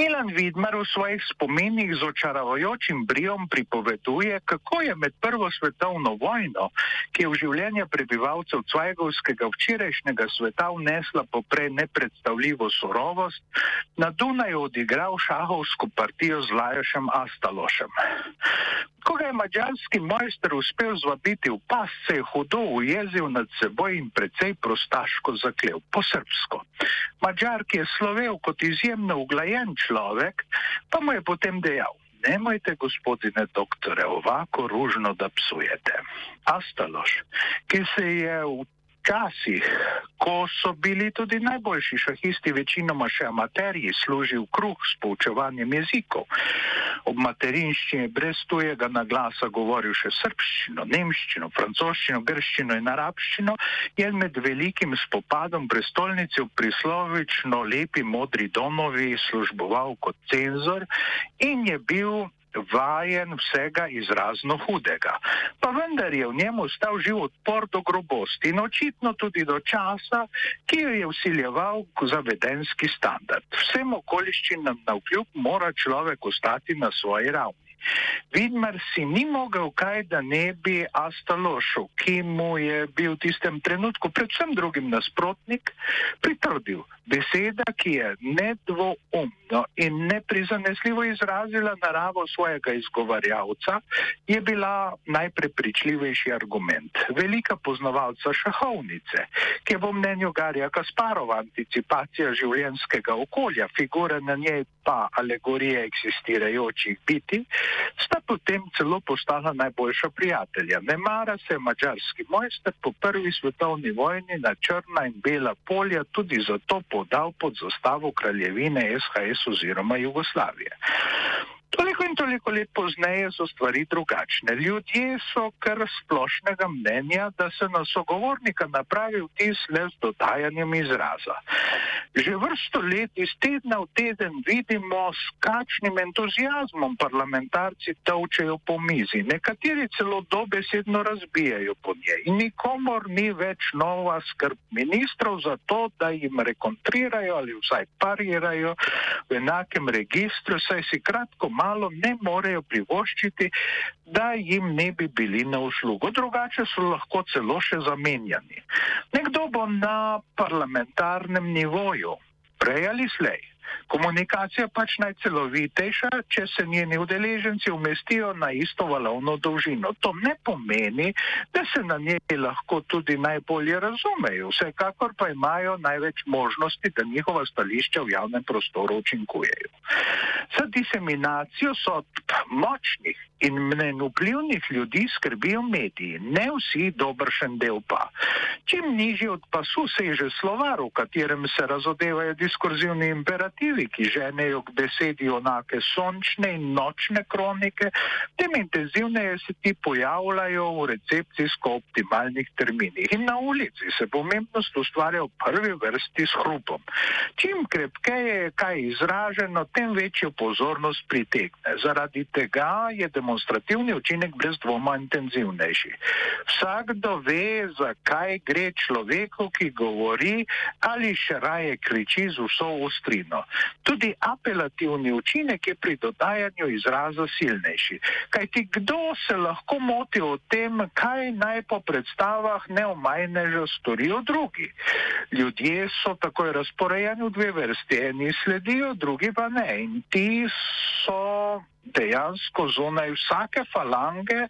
Milan Vidmar v svojih spominih z očaravajočim brijom pripoveduje, kako je med Prvo svetovno vojno, ki je v življenje prebivalcev Cvajgovskega včerajšnjega sveta vnesla poprej nepredstavljivo surovost, na Dunaju odigral šahovsko partijo z Lajošem Astalošem. Ko ga je mađarski mojster uspel zvabiti v pas, se je hudo ujezil nad seboj in precej prostaško zaklev, po srpsko. Mađar, ki je slovel kot izjemno uglajen človek, pa mu je potem dejal. Nemojte, gospodine doktore, ovako ružno, da psujete. Astaloš, ki se je v časih, ko so bili tudi najboljši šahisti, večinoma še amaterji, služil kruh s poučevanjem jezikov. Ob materinščini brez tujega naglasa govoril še srpščino, nemščino, francoščino, grščino in arabščino, je med velikim spopadom prestolnice v prislovično lepi modri domovi služboval kot cenzor in je bil vajen vsega izrazno hudega. Pa vendar je v njemu stal živ odpor do grobosti in očitno tudi do časa, ki jo je usiljeval zavedenski standard. Vsem okoliščinam na vkljub mora človek ostati na svoji ravni. Vidmar si ni mogel kaj, da ne bi Astalošu, ki mu je bil v tistem trenutku predvsem drugim nasprotnik, pritrdil. Beseda, ki je nedvoumno in neprizanesljivo izrazila naravo svojega izgovarjavca, je bila najprepričljivejši argument. Velika poznavalca šahovnice, ki je po mnenju Garja Kasparova anticipacija življenskega okolja, figure na njej pa alegorije eksistirajočih biti, sta potem celo postala najboljša prijatelja. Ne mara se mačarski mojster po prvi svetovni vojni na črna in bela polja tudi zato podal pod zastavo kraljevine SHS oziroma Jugoslavije. Toliko let pozneje so stvari drugačne. Ljudje so kar splošnega mnenja, da se na sogovornika napravi vtis le z dodajanjem izraza. Že vrsto let iz tedna v teden vidimo, s kakšnim entuzijazmom parlamentarci tavčejo po mizi. Nekateri celo dobesedno razbijajo po njej. In nikomor ni več nova skrb ministrov za to, da jim rekontrirajo ali vsaj parirajo v enakem registru, saj si kratko malo ne morejo privoščiti, da jim ne bi bili na uslugo. Drugače so lahko celo še zamenjani. Nekdo bo na parlamentarnem nivoju, prej ali slej. Komunikacija pač najcelovitejša, če se njeni udeleženci umestijo na isto valovno dolžino. To ne pomeni, da se na njej lahko tudi najbolje razumejo, vsekakor pa imajo največ možnosti, da njihova stališča v javnem prostoru učinkujejo. Za diseminacijo sodb močnih in mnen vplivnih ljudi skrbijo mediji, ne vsi dobršen del pa. Čim nižje od pasu seže slovar, v katerem se razodevajo diskurzivni imperativi, ki ženejo k besedi onake sončne in nočne kronike, tem intenzivneje se ti pojavljajo v recepcijsko optimalnih terminih. In na ulici se pomembnost ustvarja v prvi vrsti s hrupom. Čim krepkeje je kaj izraženo, tem večjo pozornost pritegne. Zaradi tega je demonstrativni učinek brez dvoma intenzivnejši. Vsakdo ve, zakaj gre človeku, ki govori ali še raje kriči z vso ostrino. Tudi apelativni učinek je pri dodajanju izraza silnejši. Kaj ti kdo se lahko moti o tem, kaj naj po predstavah neomajneža storijo drugi? Ljudje so takoj razporejeni v dve vrsti, eni sledijo, drugi pa ne. In ti so dejansko zunaj vsake falange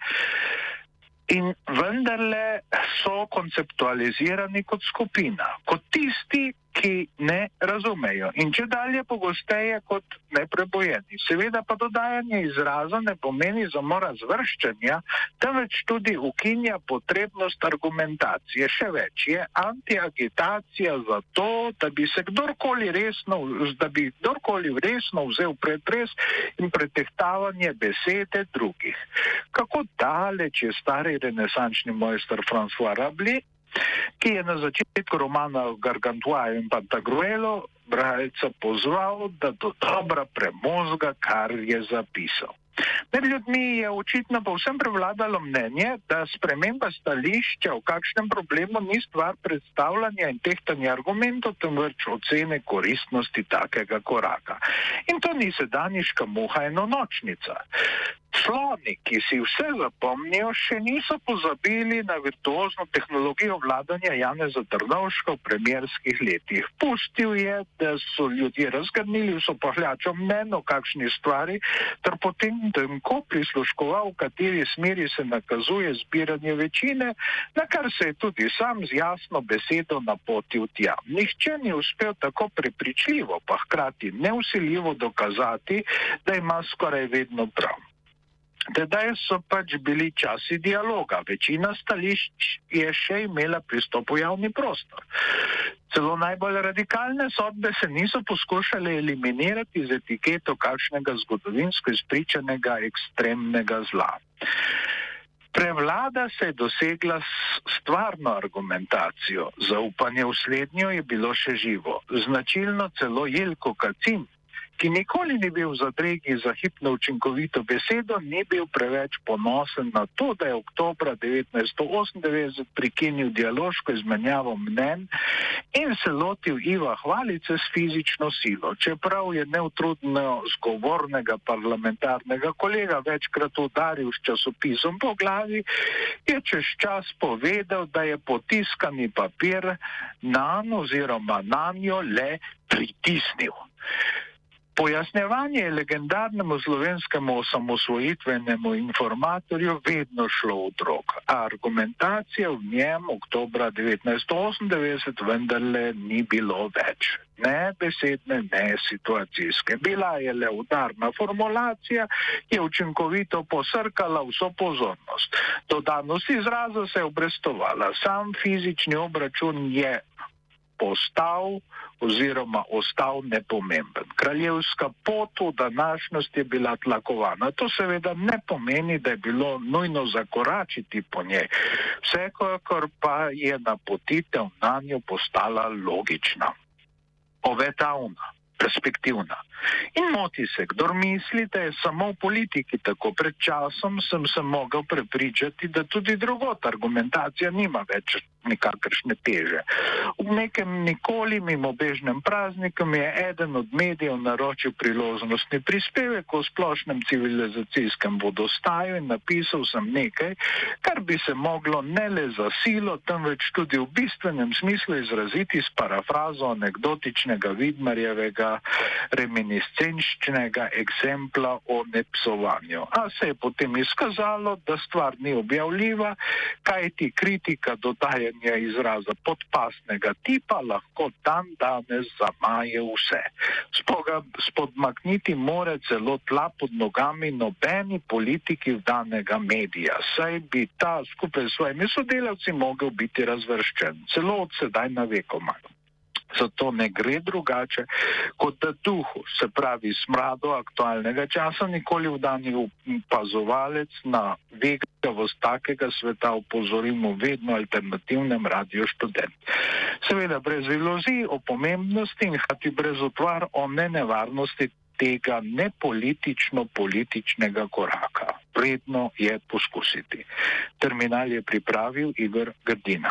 in vendarle so konceptualizirani kot skupina, kot tisti, ki ne razumejo in če dalje pogosteje kot neprebojeni. Seveda pa dodajanje izraza ne pomeni zamora zvrščanja, temveč tudi ukinja potrebnost argumentacije. Še več je antiagitacija za to, da bi se kdorkoli resno, da bi kdorkoli resno vzel pretres in pretehtavanje besede drugih. Kako daleč je stari renesančni mojster François Rabli ki je na začetku romana Gargantua in Pantagruelo bralca pozval, da do dobra premozga, kar je zapisal. Med ljudmi je očitno povsem prevladalo mnenje, da sprememba stališča v kakšnem problemu ni stvar predstavljanja in tehtanja argumentov, temveč ocene koristnosti takega koraka. In to ni sedaniška muha enonočnica. Sloni, ki si vse zapomnijo, še niso pozabili na virtuozno tehnologijo vladanja Janeza Trnovška v premjerskih letih. Pustil je, da so ljudje razgrnili vso pohljačo mnen o kakšni stvari, ter potem temko prisluškoval, v kateri smeri se nakazuje zbiranje večine, na kar se je tudi sam z jasno besedo napotil tja. Nihče ni uspel tako prepričljivo, pa hkrati neusiljivo dokazati, da ima skoraj vedno prav. Tedaj so pač bili časi dialoga, večina stališč je še imela pristop v javni prostor. Celo najbolj radikalne sodbe se niso poskušale eliminirati z etiketo kakšnega zgodovinsko izpričanega ekstremnega zla. Prevlada se je dosegla s stvarno argumentacijo, zaupanje v slednjo je bilo še živo. Značilno celo Jelko Kacin, ki nikoli ni bil v zadregi za hipno učinkovito besedo, ni bil preveč ponosen na to, da je oktober 1998 prekinil dialoško izmenjavo mnen in se lotil Iva Hvalice s fizično silo. Čeprav je neutrudno zgovornega parlamentarnega kolega večkrat udaril s časopisom po glavi, je čez čas povedal, da je potiskani papir na njo oziroma na njo le pritisnil. Pojasnjevanje legendarnemu slovenskemu osamosvojitvenemu informatorju vedno šlo v drog, a argumentacija v njem oktobra 1998 vendarle ni bilo več. Ne besedne, ne situacijske. Bila je le udarna formulacija, ki je učinkovito posrkala vso pozornost. Dodanost izraza se je obrestovala. Sam fizični obračun je postal oziroma ostal nepomemben. Kraljevska pot v današnjost je bila tlakovana. To seveda ne pomeni, da je bilo nujno zakoračiti po njej. Vsekakor pa je napotitev na njo postala logična. Obetavna perspektivna. In moti se, kdo misli, da je samo v politiki tako. Pred časom sem se mogel prepričati, da tudi drugot argumentacija nima več nikakršne teže. V nekem nikoli mimobežnem prazniku mi je eden od medijev naročil priložnostni prispevek o splošnem civilizacijskem vodostaju in napisal sem nekaj, kar bi se moglo ne le za silo, temveč tudi v bistvenem smislu izraziti s parafrazo anegdotičnega Vidmarjevega reminiscenčnega eksempla o nepsovanju. A se je potem izkazalo, da stvar ni objavljiva, kaj ti kritika dodajanja izraza podpasnega tipa lahko dan danes zamaje vse. Spoga, spodmakniti more celo tla pod nogami nobeni politiki danega medija, saj bi ta skupaj s svojimi sodelavci mogel biti razvrščen, celo od sedaj na vekomaj. Zato ne gre drugače, kot da duhu, se pravi smrado aktualnega časa, nikoli v danji opazovalec na vegavost takega sveta upozorimo vedno alternativnem radio študent. Seveda brez iluzij o pomembnosti in hati brez otvar o nenevarnosti tega nepolitično-političnega koraka. Vredno je poskusiti. Terminal je pripravil Igor Grdina.